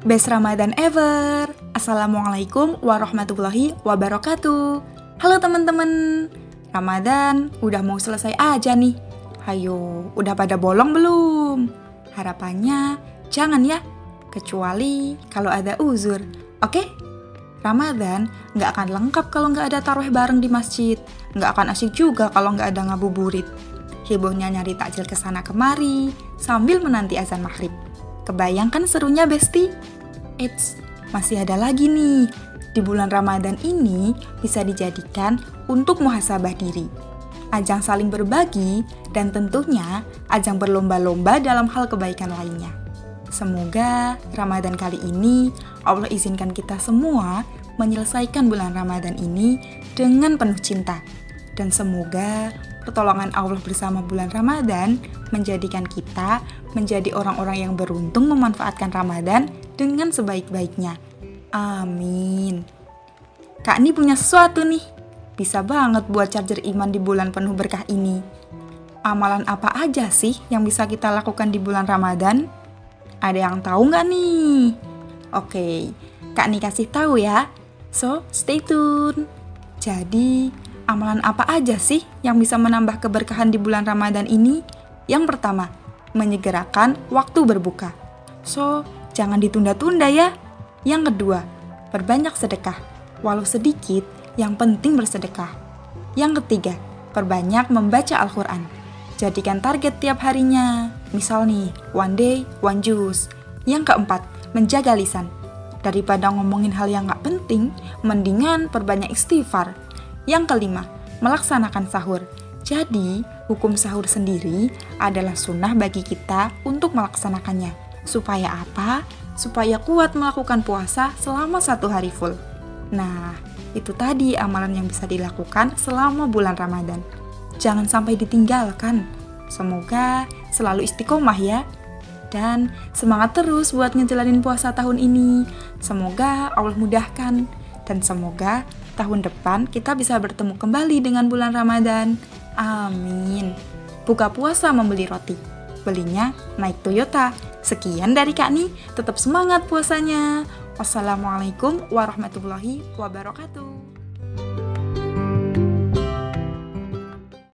Best Ramadan ever! Assalamualaikum warahmatullahi wabarakatuh. Halo teman-teman, Ramadan udah mau selesai aja nih. Hayo, udah pada bolong belum? Harapannya jangan ya, kecuali kalau ada uzur. Oke? Ramadan nggak akan lengkap kalau nggak ada taruh bareng di masjid. Nggak akan asyik juga kalau nggak ada ngabuburit. Hebohnya nyari takjil ke sana kemari sambil menanti azan maghrib. Kebayangkan serunya Besti? Eits, masih ada lagi nih. Di bulan Ramadan ini bisa dijadikan untuk muhasabah diri. Ajang saling berbagi dan tentunya ajang berlomba-lomba dalam hal kebaikan lainnya. Semoga Ramadan kali ini Allah izinkan kita semua menyelesaikan bulan Ramadan ini dengan penuh cinta. Dan semoga pertolongan Allah bersama bulan Ramadan menjadikan kita menjadi orang-orang yang beruntung memanfaatkan Ramadan dengan sebaik-baiknya. Amin. Kak ini punya sesuatu nih. Bisa banget buat charger iman di bulan penuh berkah ini. Amalan apa aja sih yang bisa kita lakukan di bulan Ramadan? Ada yang tahu nggak nih? Oke, Kak Ni kasih tahu ya. So, stay tune. Jadi, amalan apa aja sih yang bisa menambah keberkahan di bulan Ramadan ini? Yang pertama, menyegerakan waktu berbuka. So, jangan ditunda-tunda ya. Yang kedua, perbanyak sedekah. Walau sedikit, yang penting bersedekah. Yang ketiga, perbanyak membaca Al-Quran. Jadikan target tiap harinya. Misal nih, one day, one juice. Yang keempat, menjaga lisan. Daripada ngomongin hal yang gak penting, mendingan perbanyak istighfar yang kelima, melaksanakan sahur. Jadi, hukum sahur sendiri adalah sunnah bagi kita untuk melaksanakannya. Supaya apa? Supaya kuat melakukan puasa selama satu hari full. Nah, itu tadi amalan yang bisa dilakukan selama bulan Ramadan. Jangan sampai ditinggalkan. Semoga selalu istiqomah ya. Dan semangat terus buat ngejalanin puasa tahun ini. Semoga Allah mudahkan. Dan semoga tahun depan kita bisa bertemu kembali dengan bulan Ramadan. Amin. Buka puasa membeli roti. Belinya naik Toyota. Sekian dari Kak Ni, tetap semangat puasanya. Wassalamualaikum warahmatullahi wabarakatuh.